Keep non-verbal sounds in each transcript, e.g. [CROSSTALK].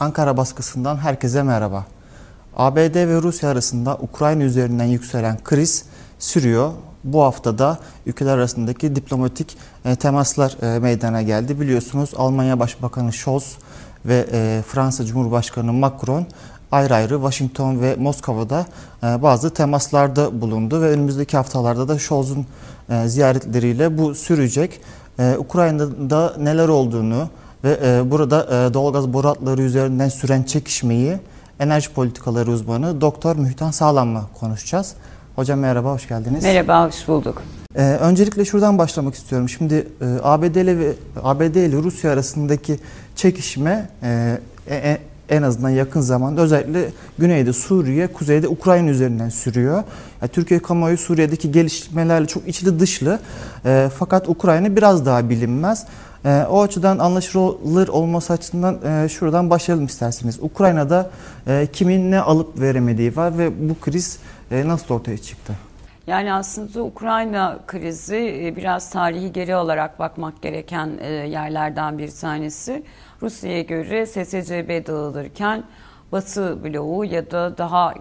Ankara baskısından herkese merhaba. ABD ve Rusya arasında Ukrayna üzerinden yükselen kriz sürüyor. Bu haftada ülkeler arasındaki diplomatik e, temaslar e, meydana geldi. Biliyorsunuz Almanya Başbakanı Scholz ve e, Fransa Cumhurbaşkanı Macron ayrı ayrı Washington ve Moskova'da bazı temaslarda bulundu ve önümüzdeki haftalarda da Scholz'un ziyaretleriyle bu sürecek. Ukrayna'da neler olduğunu, ve e, burada e, doğalgaz boru hatları üzerinden süren çekişmeyi enerji politikaları uzmanı Doktor Mühtan Sağlam'la konuşacağız. Hocam merhaba, hoş geldiniz. Merhaba, hoş bulduk. Ee, öncelikle şuradan başlamak istiyorum. Şimdi e, ABD ile ve ABD ile Rusya arasındaki çekişme e, e, en azından yakın zamanda özellikle güneyde Suriye, kuzeyde Ukrayna üzerinden sürüyor. Yani Türkiye kamuoyu Suriye'deki gelişmelerle çok içli dışlı. E, fakat Ukrayna biraz daha bilinmez. E, o açıdan anlaşılır olması açısından e, şuradan başlayalım isterseniz. Ukrayna'da e, kimin ne alıp veremediği var ve bu kriz e, nasıl ortaya çıktı? Yani aslında Ukrayna krizi biraz tarihi geri olarak bakmak gereken yerlerden bir tanesi. Rusya'ya göre SSCB dağılırken Batı bloğu ya da daha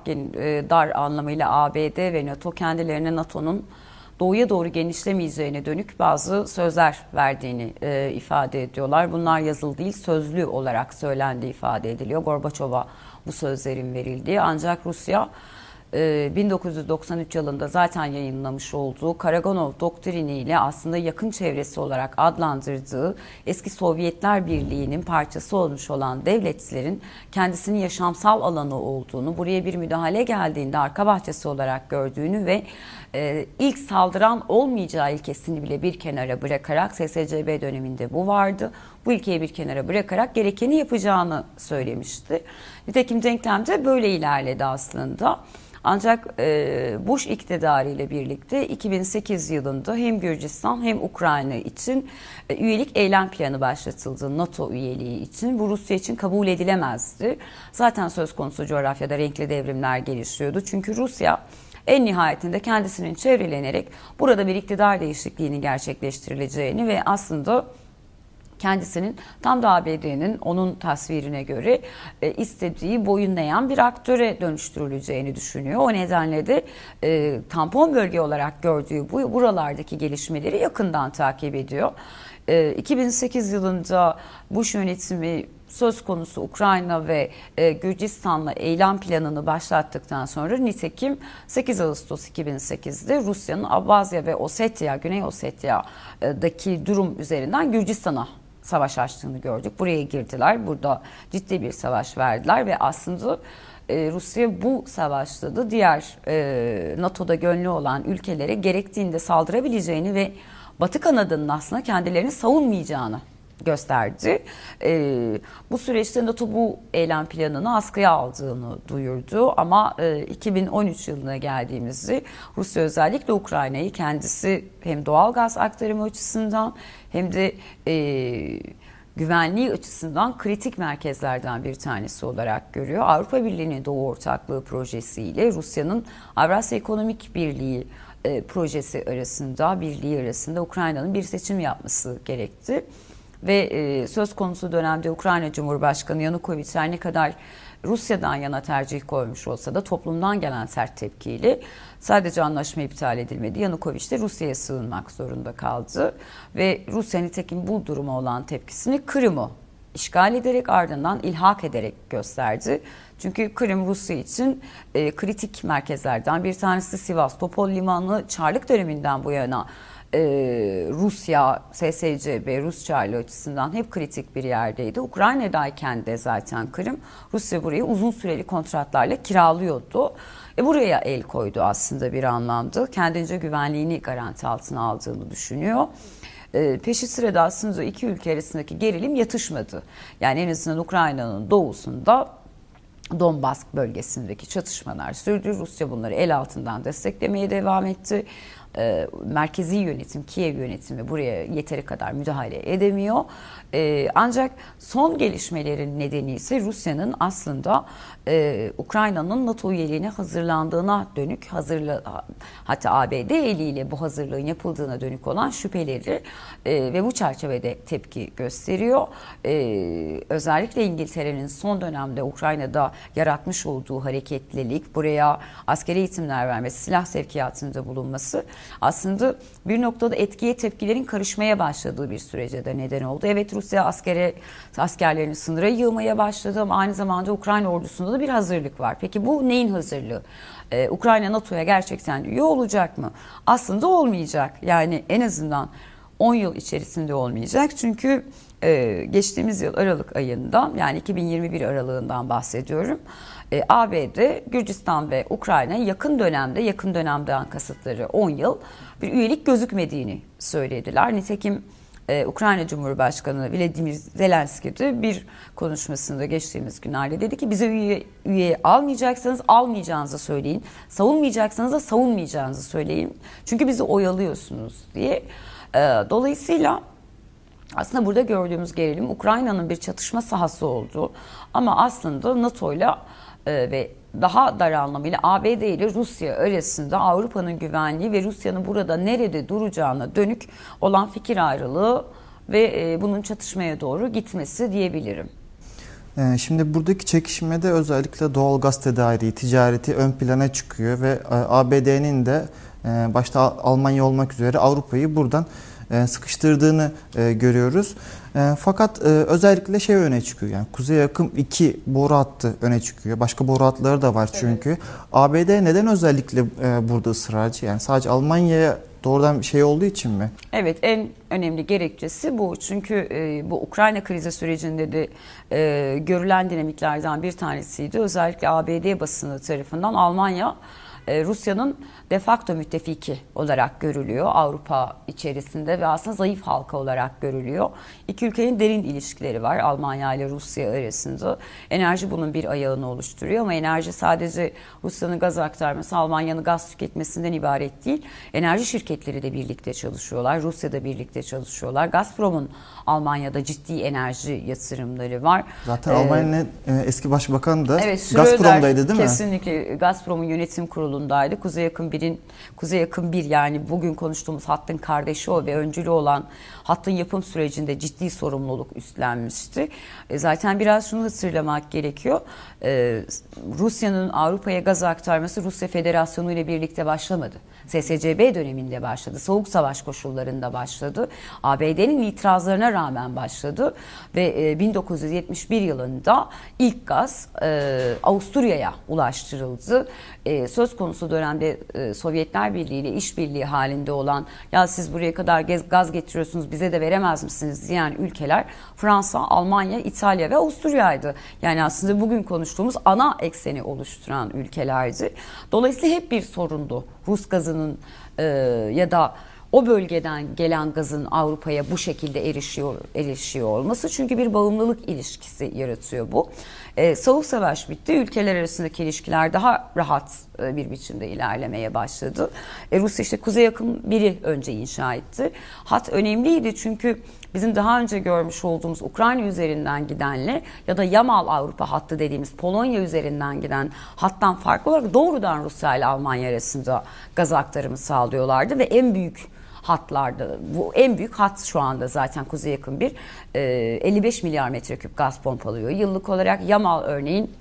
dar anlamıyla ABD ve NATO kendilerine NATO'nun doğuya doğru genişlemeyeceğine dönük bazı sözler verdiğini e, ifade ediyorlar. Bunlar yazılı değil sözlü olarak söylendiği ifade ediliyor. Gorbaçov'a bu sözlerin verildiği ancak Rusya 1993 ee, yılında zaten yayınlamış olduğu Karaganov doktrini ile aslında yakın çevresi olarak adlandırdığı eski Sovyetler Birliği'nin parçası olmuş olan devletlerin kendisinin yaşamsal alanı olduğunu, buraya bir müdahale geldiğinde arka bahçesi olarak gördüğünü ve e, ilk saldıran olmayacağı ilkesini bile bir kenara bırakarak SSCB döneminde bu vardı. Bu ilkeyi bir kenara bırakarak gerekeni yapacağını söylemişti. Nitekim denklemde böyle ilerledi aslında. Ancak e, Bush iktidarı ile birlikte 2008 yılında hem Gürcistan hem Ukrayna için e, üyelik eylem planı başlatıldı NATO üyeliği için. Bu Rusya için kabul edilemezdi. Zaten söz konusu coğrafyada renkli devrimler gelişiyordu. Çünkü Rusya en nihayetinde kendisinin çevrelenerek burada bir iktidar değişikliğini gerçekleştirileceğini ve aslında kendisinin tam da ABD'nin onun tasvirine göre e, istediği boyunlayan bir aktöre dönüştürüleceğini düşünüyor. O nedenle de e, tampon bölge olarak gördüğü bu buralardaki gelişmeleri yakından takip ediyor. E, 2008 yılında Bush yönetimi söz konusu Ukrayna ve e, Gürcistan'la eylem planını başlattıktan sonra nitekim 8 Ağustos 2008'de Rusya'nın Abazya ve Osetya, Güney Osetya'daki durum üzerinden Gürcistan'a savaş açtığını gördük. Buraya girdiler. Burada ciddi bir savaş verdiler ve aslında e, Rusya bu savaşta da diğer e, NATO'da gönlü olan ülkelere gerektiğinde saldırabileceğini ve Batı kanadının aslında kendilerini savunmayacağını gösterdi. E, bu süreçte NATO bu eylem planını askıya aldığını duyurdu ama e, 2013 yılına geldiğimizde Rusya özellikle Ukrayna'yı kendisi hem doğal gaz aktarımı açısından hem de e, güvenliği açısından kritik merkezlerden bir tanesi olarak görüyor. Avrupa Birliği'nin Doğu Ortaklığı projesiyle Rusya'nın Avrasya Ekonomik Birliği e, projesi arasında, birliği arasında Ukrayna'nın bir seçim yapması gerekti ve e, söz konusu dönemde Ukrayna Cumhurbaşkanı Yanukovych her ne kadar Rusya'dan yana tercih koymuş olsa da toplumdan gelen sert tepkiyle sadece anlaşma iptal edilmedi. Yanukovych de Rusya'ya sığınmak zorunda kaldı ve Rusya nitekim bu duruma olan tepkisini Kırım'ı işgal ederek ardından ilhak ederek gösterdi. Çünkü Kırım Rusya için e, kritik merkezlerden bir tanesi Sivas, Topol Limanı Çarlık döneminden bu yana e, Rusya, SSCB, Rus Çarlı açısından hep kritik bir yerdeydi. Ukrayna'dayken de zaten Kırım, Rusya burayı uzun süreli kontratlarla kiralıyordu. E buraya el koydu aslında bir anlamda. Kendince güvenliğini garanti altına aldığını düşünüyor. E, peşi sırada aslında iki ülke arasındaki gerilim yatışmadı. Yani en azından Ukrayna'nın doğusunda Donbas bölgesindeki çatışmalar sürdü. Rusya bunları el altından desteklemeye devam etti. E, merkezi yönetim, Kiev yönetimi buraya yeteri kadar müdahale edemiyor. E, ancak son gelişmelerin nedeni ise Rusya'nın aslında e, Ukrayna'nın NATO üyeliğine hazırlandığına dönük hazırla hatta ABD eliyle bu hazırlığın yapıldığına dönük olan şüpheleri e, ve bu çerçevede tepki gösteriyor. E, özellikle İngiltere'nin son dönemde Ukrayna'da yaratmış olduğu hareketlilik, buraya askeri eğitimler vermesi, silah sevkiyatında bulunması aslında bir noktada etkiye tepkilerin karışmaya başladığı bir sürece de neden oldu. Evet Rusya askere askerlerini sınıra yığmaya başladı ama aynı zamanda Ukrayna ordusunda da bir hazırlık var. Peki bu neyin hazırlığı? Ee, Ukrayna NATO'ya gerçekten üye olacak mı? Aslında olmayacak. Yani en azından 10 yıl içerisinde olmayacak. Çünkü e, geçtiğimiz yıl Aralık ayında yani 2021 aralığından bahsediyorum. E, ABD, Gürcistan ve Ukrayna yakın dönemde, yakın dönemden kasıtları 10 yıl bir üyelik gözükmediğini söylediler. Nitekim ee, Ukrayna Cumhurbaşkanı Vladimir Zelenski de bir konuşmasında geçtiğimiz günlerde dedi ki bize üye, üye almayacaksanız almayacağınızı söyleyin. Savunmayacaksanız da savunmayacağınızı söyleyin. Çünkü bizi oyalıyorsunuz diye. Ee, dolayısıyla aslında burada gördüğümüz gerilim Ukrayna'nın bir çatışma sahası oldu. Ama aslında NATO ile ve daha dar anlamıyla ABD ile Rusya arasında Avrupa'nın güvenliği ve Rusya'nın burada nerede duracağına dönük olan fikir ayrılığı ve e, bunun çatışmaya doğru gitmesi diyebilirim. E, şimdi buradaki çekişmede özellikle doğal gaz tedariği, ticareti ön plana çıkıyor ve e, ABD'nin de başta Almanya olmak üzere Avrupa'yı buradan e, sıkıştırdığını e, görüyoruz. E, fakat özellikle şey öne çıkıyor. Yani Kuzey Yakım 2 boru hattı öne çıkıyor. Başka boru hatları da var çünkü. Evet. ABD neden özellikle burada ısrarcı? Yani sadece Almanya'ya doğrudan şey olduğu için mi? Evet en önemli gerekçesi bu. Çünkü e, bu Ukrayna krizi sürecinde de e, görülen dinamiklerden bir tanesiydi. Özellikle ABD basını tarafından Almanya e, Rusya'nın de facto müttefiki olarak görülüyor Avrupa içerisinde ve aslında zayıf halka olarak görülüyor. İki ülkenin derin ilişkileri var Almanya ile Rusya arasında. Enerji bunun bir ayağını oluşturuyor ama enerji sadece Rusya'nın gaz aktarması, Almanya'nın gaz tüketmesinden ibaret değil. Enerji şirketleri de birlikte çalışıyorlar. Rusya'da birlikte çalışıyorlar. Gazprom'un Almanya'da ciddi enerji yatırımları var. Zaten ee, Almanya'nın e, eski başbakanı da evet, Gazprom'daydı değil mi? Kesinlikle Gazprom'un yönetim kurulundaydı. Kuzey Yakın birin Kuzey Yakın bir yani bugün konuştuğumuz hattın kardeşi o ve öncülü olan hattın yapım sürecinde ciddi sorumluluk üstlenmişti. E, zaten biraz şunu hatırlamak gerekiyor. E, Rusya'nın Avrupa'ya gaz aktarması Rusya Federasyonu ile birlikte başlamadı. SSCB döneminde başladı. Soğuk savaş koşullarında başladı. ABD'nin itirazlarına rağmen başladı ve e, 1971 yılında ilk gaz e, Avusturya'ya ulaştırıldı. E, söz konusu dönemde e, Sovyetler Birliği ile işbirliği halinde olan ya siz buraya kadar gaz getiriyorsunuz bize de veremez misiniz diyen ülkeler Fransa, Almanya, İtalya ve Avusturya'ydı. Yani aslında bugün konuştuğumuz ana ekseni oluşturan ülkelerdi. Dolayısıyla hep bir sorundu Rus gazının e, ya da o bölgeden gelen gazın Avrupa'ya bu şekilde erişiyor erişiyor olması çünkü bir bağımlılık ilişkisi yaratıyor bu. E, soğuk savaş bitti. Ülkeler arasındaki ilişkiler daha rahat e, bir biçimde ilerlemeye başladı. E, Rusya işte Kuzey Yakın biri önce inşa etti. Hat önemliydi çünkü bizim daha önce görmüş olduğumuz Ukrayna üzerinden gidenle ya da Yamal Avrupa hattı dediğimiz Polonya üzerinden giden hattan farklı olarak doğrudan Rusya ile Almanya arasında gaz aktarımı sağlıyorlardı ve en büyük hatlarda bu en büyük hat şu anda zaten kuzey yakın bir e, 55 milyar metreküp gaz pompalıyor. Yıllık olarak Yamal örneğin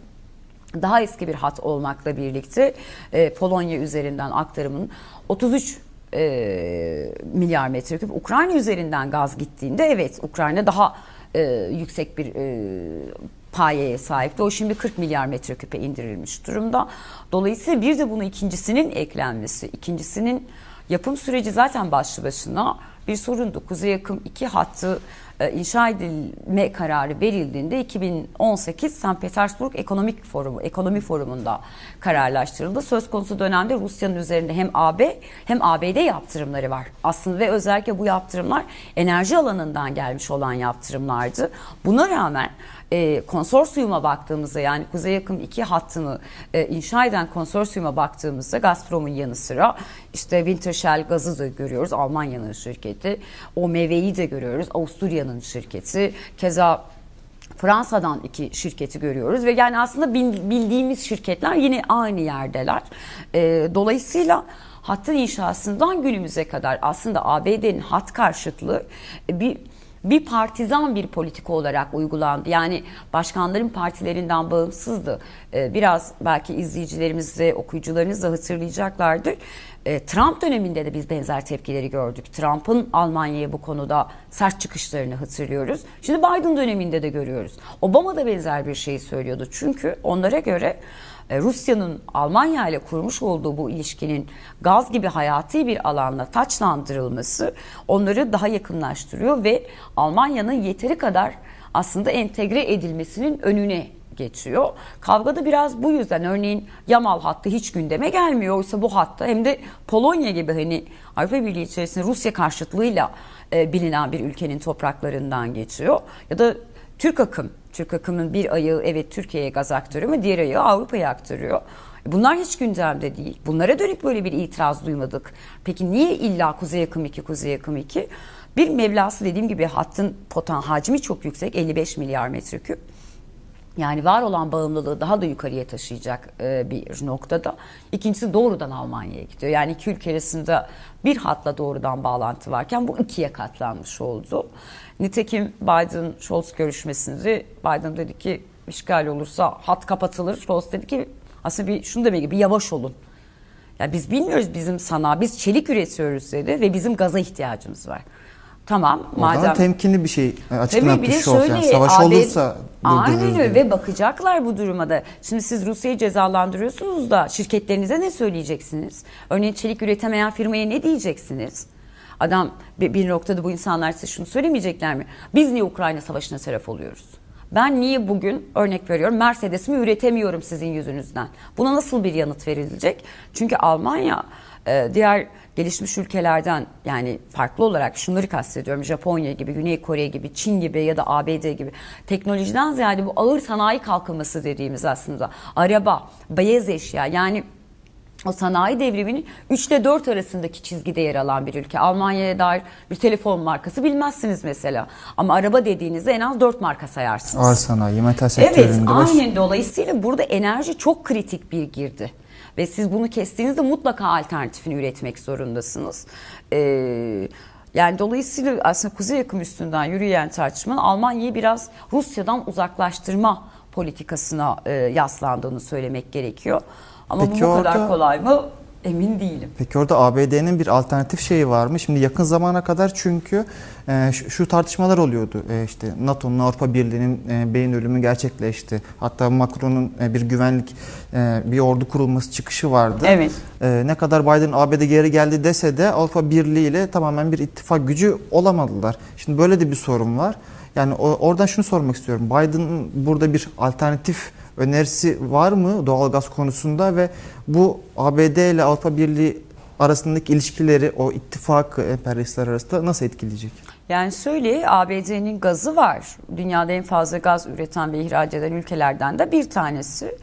daha eski bir hat olmakla birlikte e, Polonya üzerinden aktarımın 33 e, milyar metreküp Ukrayna üzerinden gaz gittiğinde evet Ukrayna daha e, yüksek bir e, payeye sahipti. O şimdi 40 milyar metreküpe indirilmiş durumda. Dolayısıyla bir de bunu ikincisinin eklenmesi, ikincisinin Yapım süreci zaten başlı başına bir sorundu. Kuzey Yakım 2 hattı e, inşa edilme kararı verildiğinde 2018 St. Petersburg Ekonomik Forumu, Ekonomi Forumu'nda kararlaştırıldı. Söz konusu dönemde Rusya'nın üzerinde hem AB hem ABD yaptırımları var. Aslında ve özellikle bu yaptırımlar enerji alanından gelmiş olan yaptırımlardı. Buna rağmen e, konsorsiyuma baktığımızda yani Kuzey Akım 2 hattını e, inşa eden konsorsiyuma baktığımızda Gazprom'un yanı sıra işte Wintershall gazı da görüyoruz. Almanya'nın şirketi. OMV'yi de görüyoruz. Avusturya'nın şirketi. Keza Fransa'dan iki şirketi görüyoruz ve yani aslında bildiğimiz şirketler yine aynı yerdeler. E, dolayısıyla hattın inşasından günümüze kadar aslında ABD'nin hat karşıtlığı bir bir partizan bir politika olarak uygulandı. Yani başkanların partilerinden bağımsızdı. Ee, biraz belki izleyicilerimiz de okuyucularınız da hatırlayacaklardır. Ee, Trump döneminde de biz benzer tepkileri gördük. Trump'ın Almanya'ya bu konuda sert çıkışlarını hatırlıyoruz. Şimdi Biden döneminde de görüyoruz. Obama da benzer bir şeyi söylüyordu. Çünkü onlara göre Rusya'nın Almanya ile kurmuş olduğu bu ilişkinin gaz gibi hayati bir alanla taçlandırılması onları daha yakınlaştırıyor ve Almanya'nın yeteri kadar aslında entegre edilmesinin önüne geçiyor. Kavgada biraz bu yüzden örneğin Yamal hattı hiç gündeme gelmiyor. Oysa bu hatta hem de Polonya gibi hani Avrupa Birliği içerisinde Rusya karşıtlığıyla e, bilinen bir ülkenin topraklarından geçiyor. Ya da Türk akım Türk akımın bir ayağı evet Türkiye'ye gaz aktarıyor ama diğer ayağı Avrupa'ya aktarıyor. Bunlar hiç gündemde değil. Bunlara dönük böyle bir itiraz duymadık. Peki niye illa Kuzey Akım 2, Kuzey Akım 2? Bir Mevlası dediğim gibi hattın potan hacmi çok yüksek 55 milyar metreküp. Yani var olan bağımlılığı daha da yukarıya taşıyacak e, bir noktada. İkincisi doğrudan Almanya'ya gidiyor. Yani iki ülke arasında bir hatla doğrudan bağlantı varken bu ikiye katlanmış oldu. Nitekim Biden-Scholz görüşmesinde Biden dedi ki işgal olursa hat kapatılır. Scholz dedi ki aslında bir şunu demek gibi yavaş olun. Ya biz bilmiyoruz bizim sanayi, biz çelik üretiyoruz dedi ve bizim gaza ihtiyacımız var. Tamam Oradan madem temkinli bir şey açıklanan Tabii bir de Scholz. şöyle Yani savaş AB olursa Aynen öyle ve bakacaklar bu duruma da. Şimdi siz Rusya'yı cezalandırıyorsunuz da şirketlerinize ne söyleyeceksiniz? Örneğin çelik üretemeyen firmaya ne diyeceksiniz? Adam bir, bir noktada bu insanlar size şunu söylemeyecekler mi? Biz niye Ukrayna savaşına taraf oluyoruz? Ben niye bugün örnek veriyorum Mercedes'imi üretemiyorum sizin yüzünüzden? Buna nasıl bir yanıt verilecek? Çünkü Almanya e, diğer gelişmiş ülkelerden yani farklı olarak şunları kastediyorum. Japonya gibi, Güney Kore gibi, Çin gibi ya da ABD gibi teknolojiden ziyade bu ağır sanayi kalkınması dediğimiz aslında araba, beyaz eşya yani o sanayi devriminin 3 ile 4 arasındaki çizgide yer alan bir ülke. Almanya'ya dair bir telefon markası bilmezsiniz mesela. Ama araba dediğinizde en az 4 marka sayarsınız. Ağır sanayi, metal Evet sektöründe baş- aynen dolayısıyla burada enerji çok kritik bir girdi. Ve siz bunu kestiğinizde mutlaka alternatifini üretmek zorundasınız. Ee, yani dolayısıyla aslında Kuzey Yakım üstünden yürüyen tartışmanın Almanya'yı biraz Rusya'dan uzaklaştırma politikasına e, yaslandığını söylemek gerekiyor. Ama Peki bu bu kadar orada- kolay mı emin değilim. Peki orada ABD'nin bir alternatif şeyi var mı? Şimdi yakın zamana kadar çünkü e, şu, şu tartışmalar oluyordu. E, işte NATO'nun Avrupa Birliği'nin e, beyin ölümü gerçekleşti. Hatta Macron'un e, bir güvenlik e, bir ordu kurulması çıkışı vardı. Evet. E, ne kadar Biden ABD geri geldi dese de Avrupa Birliği ile tamamen bir ittifak gücü olamadılar. Şimdi böyle de bir sorun var. Yani oradan şunu sormak istiyorum. Biden'ın burada bir alternatif önerisi var mı doğalgaz konusunda ve bu ABD ile Avrupa Birliği arasındaki ilişkileri o ittifak emperyalistler arasında nasıl etkileyecek? Yani şöyle ABD'nin gazı var. Dünyada en fazla gaz üreten ve ihraç eden ülkelerden de bir tanesi.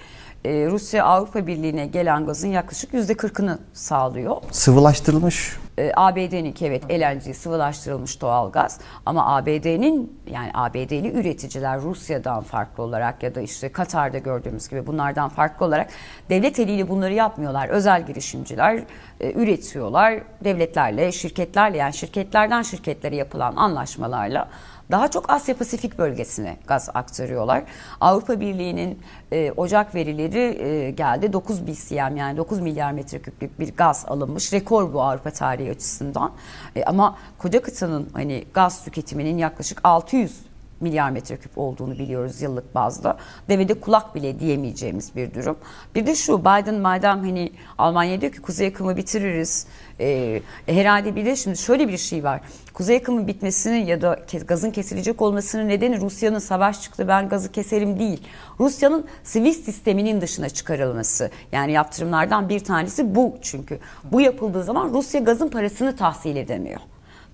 Ee, Rusya Avrupa Birliği'ne gelen gazın yaklaşık yüzde 40'ını sağlıyor. Sıvılaştırılmış Ee, ABD'ninki evet LNG sıvılaştırılmış doğal gaz ama ABD'nin yani ABD'li üreticiler Rusya'dan farklı olarak ya da işte Katar'da gördüğümüz gibi bunlardan farklı olarak devlet eliyle bunları yapmıyorlar. Özel girişimciler e, üretiyorlar devletlerle, şirketlerle yani şirketlerden şirketlere yapılan anlaşmalarla daha çok Asya Pasifik bölgesine gaz aktarıyorlar. Avrupa Birliği'nin e, Ocak verileri e, geldi. 9 BCM yani 9 milyar metreküplük bir gaz alınmış. Rekor bu Avrupa tarihi açısından. E, ama koca kıtanın hani gaz tüketiminin yaklaşık 600 milyar metreküp olduğunu biliyoruz yıllık bazda. Devede kulak bile diyemeyeceğimiz bir durum. Bir de şu Biden madem hani Almanya diyor ki kuzey akımı bitiririz. Ee, herhalde bir de şimdi şöyle bir şey var. Kuzey akımı bitmesinin ya da gazın kesilecek olmasının nedeni Rusya'nın savaş çıktı ben gazı keserim değil. Rusya'nın sivil sisteminin dışına çıkarılması. Yani yaptırımlardan bir tanesi bu çünkü. Bu yapıldığı zaman Rusya gazın parasını tahsil edemiyor.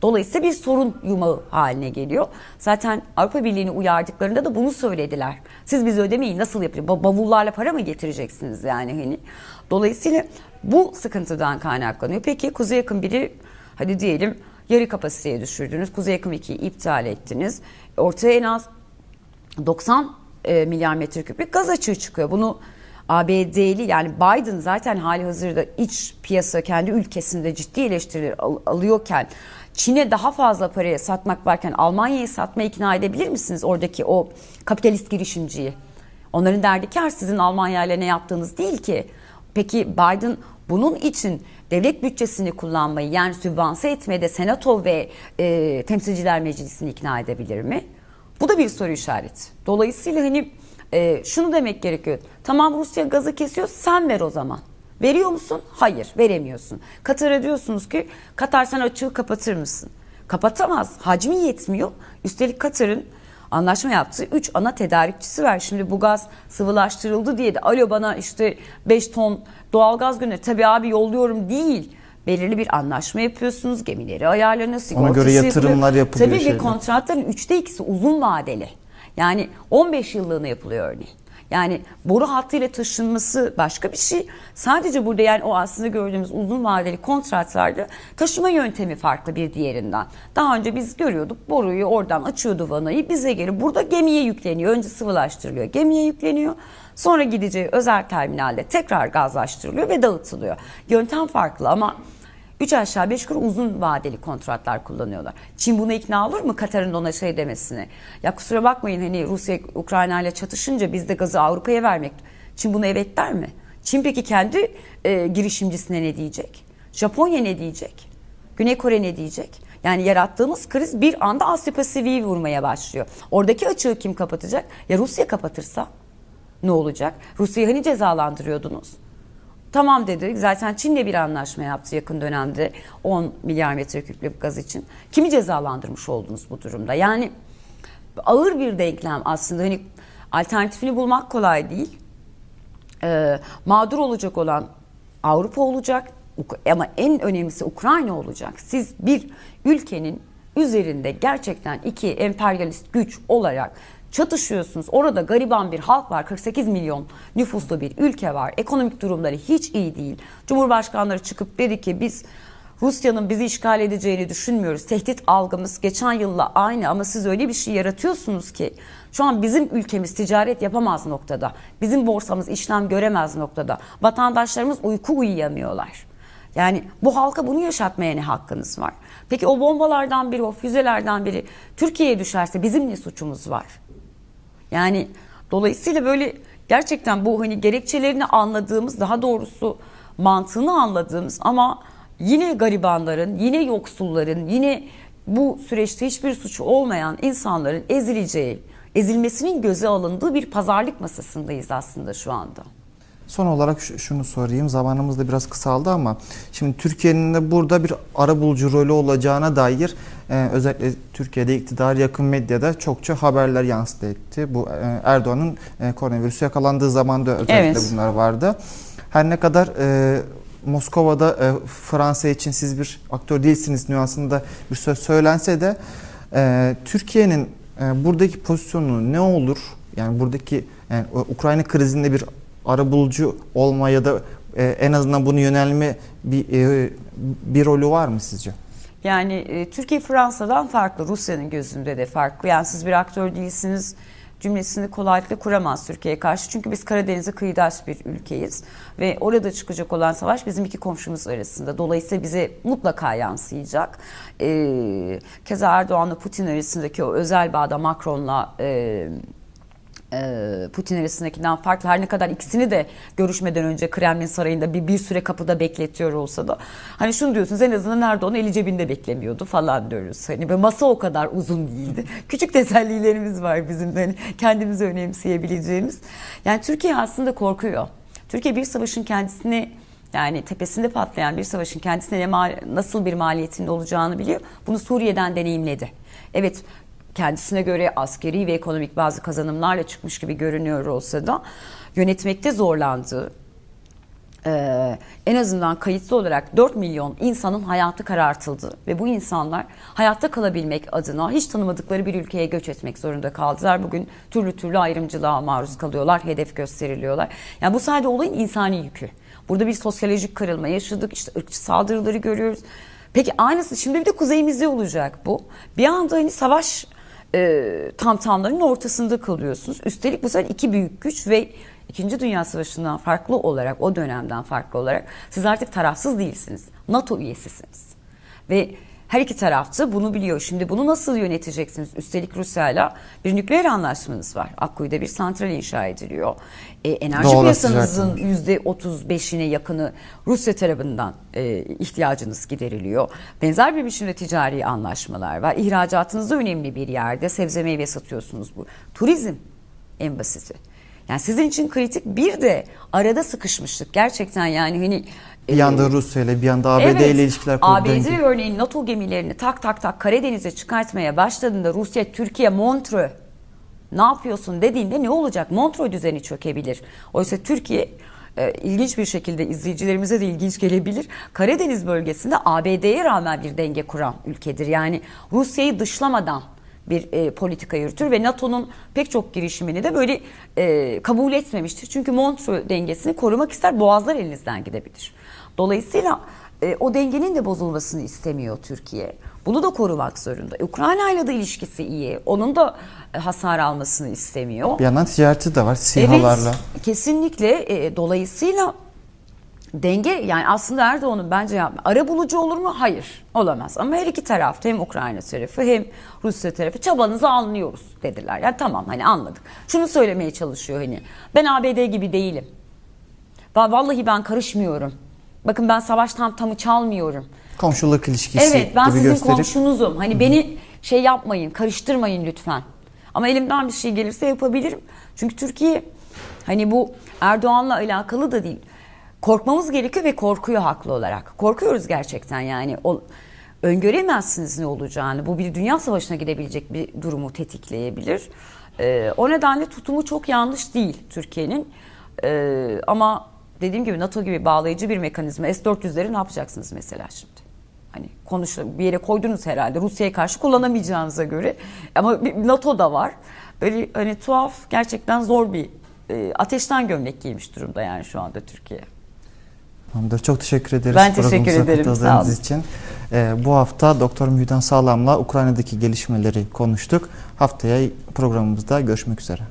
Dolayısıyla bir sorun yumağı haline geliyor. Zaten Avrupa Birliği'ni uyardıklarında da bunu söylediler. Siz biz ödemeyi nasıl yapıyor? Bavullarla para mı getireceksiniz yani hani? Dolayısıyla bu sıkıntıdan kaynaklanıyor. Peki Kuzey Yakın biri hadi diyelim yarı kapasiteye düşürdünüz. Kuzey Yakın 2'yi iptal ettiniz. Ortaya en az 90 e, milyar metreküplük gaz açığı çıkıyor. Bunu ABD'li yani Biden zaten hali hazırda iç piyasa kendi ülkesinde ciddi eleştiriler al- alıyorken Çin'e daha fazla paraya satmak varken Almanya'ya satmaya ikna edebilir misiniz oradaki o kapitalist girişimciyi? Onların derdi kar sizin Almanya ile ne yaptığınız değil ki. Peki Biden bunun için devlet bütçesini kullanmayı yani sübvanse etmeye de senato ve e, temsilciler meclisini ikna edebilir mi? Bu da bir soru işareti. Dolayısıyla hani e, şunu demek gerekiyor. Tamam Rusya gazı kesiyor sen ver o zaman. Veriyor musun? Hayır veremiyorsun. Katar'a diyorsunuz ki Katar sen açığı kapatır mısın? Kapatamaz. Hacmi yetmiyor. Üstelik Katar'ın anlaşma yaptığı 3 ana tedarikçisi var. Şimdi bu gaz sıvılaştırıldı diye de alo bana işte 5 ton doğalgaz gönder. Tabii abi yolluyorum değil. Belirli bir anlaşma yapıyorsunuz. Gemileri ayarlanıyor. sigortası göre yatırımlar yapılıyor Tabii ve şeyler. kontratların üçte ikisi uzun vadeli. Yani 15 yıllığına yapılıyor örneğin. Yani boru hattıyla taşınması başka bir şey. Sadece burada yani o aslında gördüğümüz uzun vadeli kontratlarda taşıma yöntemi farklı bir diğerinden. Daha önce biz görüyorduk boruyu oradan açıyordu vanayı bize geri burada gemiye yükleniyor. Önce sıvılaştırılıyor gemiye yükleniyor. Sonra gideceği özel terminalde tekrar gazlaştırılıyor ve dağıtılıyor. Yöntem farklı ama 3 aşağı 5 yukarı uzun vadeli kontratlar kullanıyorlar. Çin buna ikna olur mu Katar'ın ona şey demesine? Ya kusura bakmayın hani Rusya Ukrayna ile çatışınca biz de gazı Avrupa'ya vermek. Çin buna evet der mi? Çin peki kendi e, girişimcisine ne diyecek? Japonya ne diyecek? Güney Kore ne diyecek? Yani yarattığımız kriz bir anda Asya Pasifik'i vurmaya başlıyor. Oradaki açığı kim kapatacak? Ya Rusya kapatırsa ne olacak? Rusya'yı hani cezalandırıyordunuz? Tamam dedik. Zaten Çin'le bir anlaşma yaptı yakın dönemde 10 milyar metreküplük gaz için. Kimi cezalandırmış oldunuz bu durumda? Yani ağır bir denklem aslında. Hani alternatifini bulmak kolay değil. Ee, mağdur olacak olan Avrupa olacak ama en önemlisi Ukrayna olacak. Siz bir ülkenin üzerinde gerçekten iki emperyalist güç olarak çatışıyorsunuz. Orada gariban bir halk var. 48 milyon nüfuslu bir ülke var. Ekonomik durumları hiç iyi değil. Cumhurbaşkanları çıkıp dedi ki biz Rusya'nın bizi işgal edeceğini düşünmüyoruz. Tehdit algımız geçen yılla aynı ama siz öyle bir şey yaratıyorsunuz ki şu an bizim ülkemiz ticaret yapamaz noktada. Bizim borsamız işlem göremez noktada. Vatandaşlarımız uyku uyuyamıyorlar. Yani bu halka bunu yaşatmaya ne hakkınız var? Peki o bombalardan biri, o füzelerden biri Türkiye'ye düşerse bizim ne suçumuz var? Yani dolayısıyla böyle gerçekten bu hani gerekçelerini anladığımız, daha doğrusu mantığını anladığımız ama yine garibanların, yine yoksulların, yine bu süreçte hiçbir suçu olmayan insanların ezileceği, ezilmesinin göze alındığı bir pazarlık masasındayız aslında şu anda. Son olarak şu- şunu sorayım. Zamanımız da biraz kısaldı ama şimdi Türkiye'nin de burada bir arabulucu rolü olacağına dair e, özellikle Türkiye'de iktidar yakın medyada çokça haberler yansıdı etti. Bu e, Erdoğan'ın e, koronavirüse yakalandığı zaman da özellikle Evet. bunlar vardı. Her ne kadar e, Moskova'da e, Fransa için siz bir aktör değilsiniz nüansında bir söz söylense de e, Türkiye'nin e, buradaki pozisyonu ne olur? Yani buradaki yani Ukrayna krizinde bir arabulucu olma ya da e, en azından bunu yönelme bir e, bir rolü var mı sizce? Yani e, Türkiye Fransa'dan farklı, Rusya'nın gözünde de farklı. Yani siz bir aktör değilsiniz cümlesini kolaylıkla kuramaz Türkiye'ye karşı. Çünkü biz Karadeniz'e kıyıdaş bir ülkeyiz. Ve orada çıkacak olan savaş bizim iki komşumuz arasında. Dolayısıyla bize mutlaka yansıyacak. E, keza Erdoğan'la Putin arasındaki o özel bağda Macron'la... E, Putin arasındakinden farklı. Her ne kadar ikisini de görüşmeden önce Kremlin sarayında bir, bir süre kapıda bekletiyor olsa da hani şunu diyorsunuz en azından Erdoğan eli cebinde beklemiyordu falan diyoruz. Hani ve masa o kadar uzun değildi. [LAUGHS] Küçük tesellilerimiz var bizim de hani kendimizi önemseyebileceğimiz. Yani Türkiye aslında korkuyor. Türkiye bir savaşın kendisini yani tepesinde patlayan bir savaşın kendisine nasıl bir maliyetinde olacağını biliyor. Bunu Suriye'den deneyimledi. Evet kendisine göre askeri ve ekonomik bazı kazanımlarla çıkmış gibi görünüyor olsa da yönetmekte zorlandığı, e, en azından kayıtlı olarak 4 milyon insanın hayatı karartıldı ve bu insanlar hayatta kalabilmek adına hiç tanımadıkları bir ülkeye göç etmek zorunda kaldılar. Bugün türlü türlü ayrımcılığa maruz kalıyorlar, hedef gösteriliyorlar. Yani bu sadece olayın insani yükü. Burada bir sosyolojik kırılma yaşadık, işte ırkçı saldırıları görüyoruz. Peki aynısı şimdi bir de kuzeyimizde olacak bu. Bir anda hani savaş e, tamtamlarının ortasında kalıyorsunuz. Üstelik bu sefer iki büyük güç ve İkinci Dünya Savaşı'ndan farklı olarak, o dönemden farklı olarak siz artık tarafsız değilsiniz. NATO üyesisiniz. Ve her iki tarafta bunu biliyor. Şimdi bunu nasıl yöneteceksiniz? Üstelik Rusya'yla bir nükleer anlaşmanız var. Akkuyu'da bir santral inşa ediliyor. E, enerji Doğal piyasanızın %35'ine yakını Rusya tarafından e, ihtiyacınız gideriliyor. Benzer bir biçimde ticari anlaşmalar var. İhracatınızda önemli bir yerde sebze meyve satıyorsunuz bu. Turizm en basiti. Yani sizin için kritik bir de arada sıkışmışlık. Gerçekten yani hani Bir yanda Rusya ile bir yanda ABD Evet, ile ilişkiler kurdu. ABD örneğin NATO gemilerini tak tak tak Karadeniz'e çıkartmaya başladığında Rusya, Türkiye, Montreux ne yapıyorsun dediğinde ne olacak? Montreux düzeni çökebilir. Oysa Türkiye e, ilginç bir şekilde izleyicilerimize de ilginç gelebilir. Karadeniz bölgesinde ABD'ye rağmen bir denge kuran ülkedir. Yani Rusya'yı dışlamadan bir e, politika yürütür ve NATO'nun pek çok girişimini de böyle e, kabul etmemiştir. Çünkü Montreux dengesini korumak ister boğazlar elinizden gidebilir. Dolayısıyla e, o dengenin de bozulmasını istemiyor Türkiye. Bunu da korumak zorunda. Ukrayna ile de ilişkisi iyi. Onun da e, hasar almasını istemiyor. Bir yandan ticareti de var SİHA'larla. Evet, kesinlikle. E, dolayısıyla denge yani aslında Erdoğan'ın bence yapma. Ara bulucu olur mu? Hayır. Olamaz. Ama her iki tarafta hem Ukrayna tarafı hem Rusya tarafı çabanızı anlıyoruz dediler. Yani tamam hani anladık. Şunu söylemeye çalışıyor hani. Ben ABD gibi değilim. Va- Vallahi ben karışmıyorum. Bakın ben savaş tam tamı çalmıyorum. Komşuluk ilişkisi Evet ben gibi sizin gösterip komşunuzum. Hani beni şey yapmayın, karıştırmayın lütfen. Ama elimden bir şey gelirse yapabilirim. Çünkü Türkiye hani bu Erdoğan'la alakalı da değil. Korkmamız gerekiyor ve korkuyor haklı olarak. Korkuyoruz gerçekten yani. O, öngöremezsiniz ne olacağını. Bu bir dünya savaşına gidebilecek bir durumu tetikleyebilir. Ee, o nedenle tutumu çok yanlış değil Türkiye'nin. Ee, ama dediğim gibi NATO gibi bağlayıcı bir mekanizma S-400'leri ne yapacaksınız mesela şimdi? Hani konuş bir yere koydunuz herhalde Rusya'ya karşı kullanamayacağınıza göre ama NATO da var. Böyle hani tuhaf gerçekten zor bir e, ateşten gömlek giymiş durumda yani şu anda Türkiye. Tamamdır. Çok teşekkür ederiz. Ben teşekkür ederim, sağ olun. için. Ee, bu hafta Doktor Mühiden Sağlam'la Ukrayna'daki gelişmeleri konuştuk. Haftaya programımızda görüşmek üzere.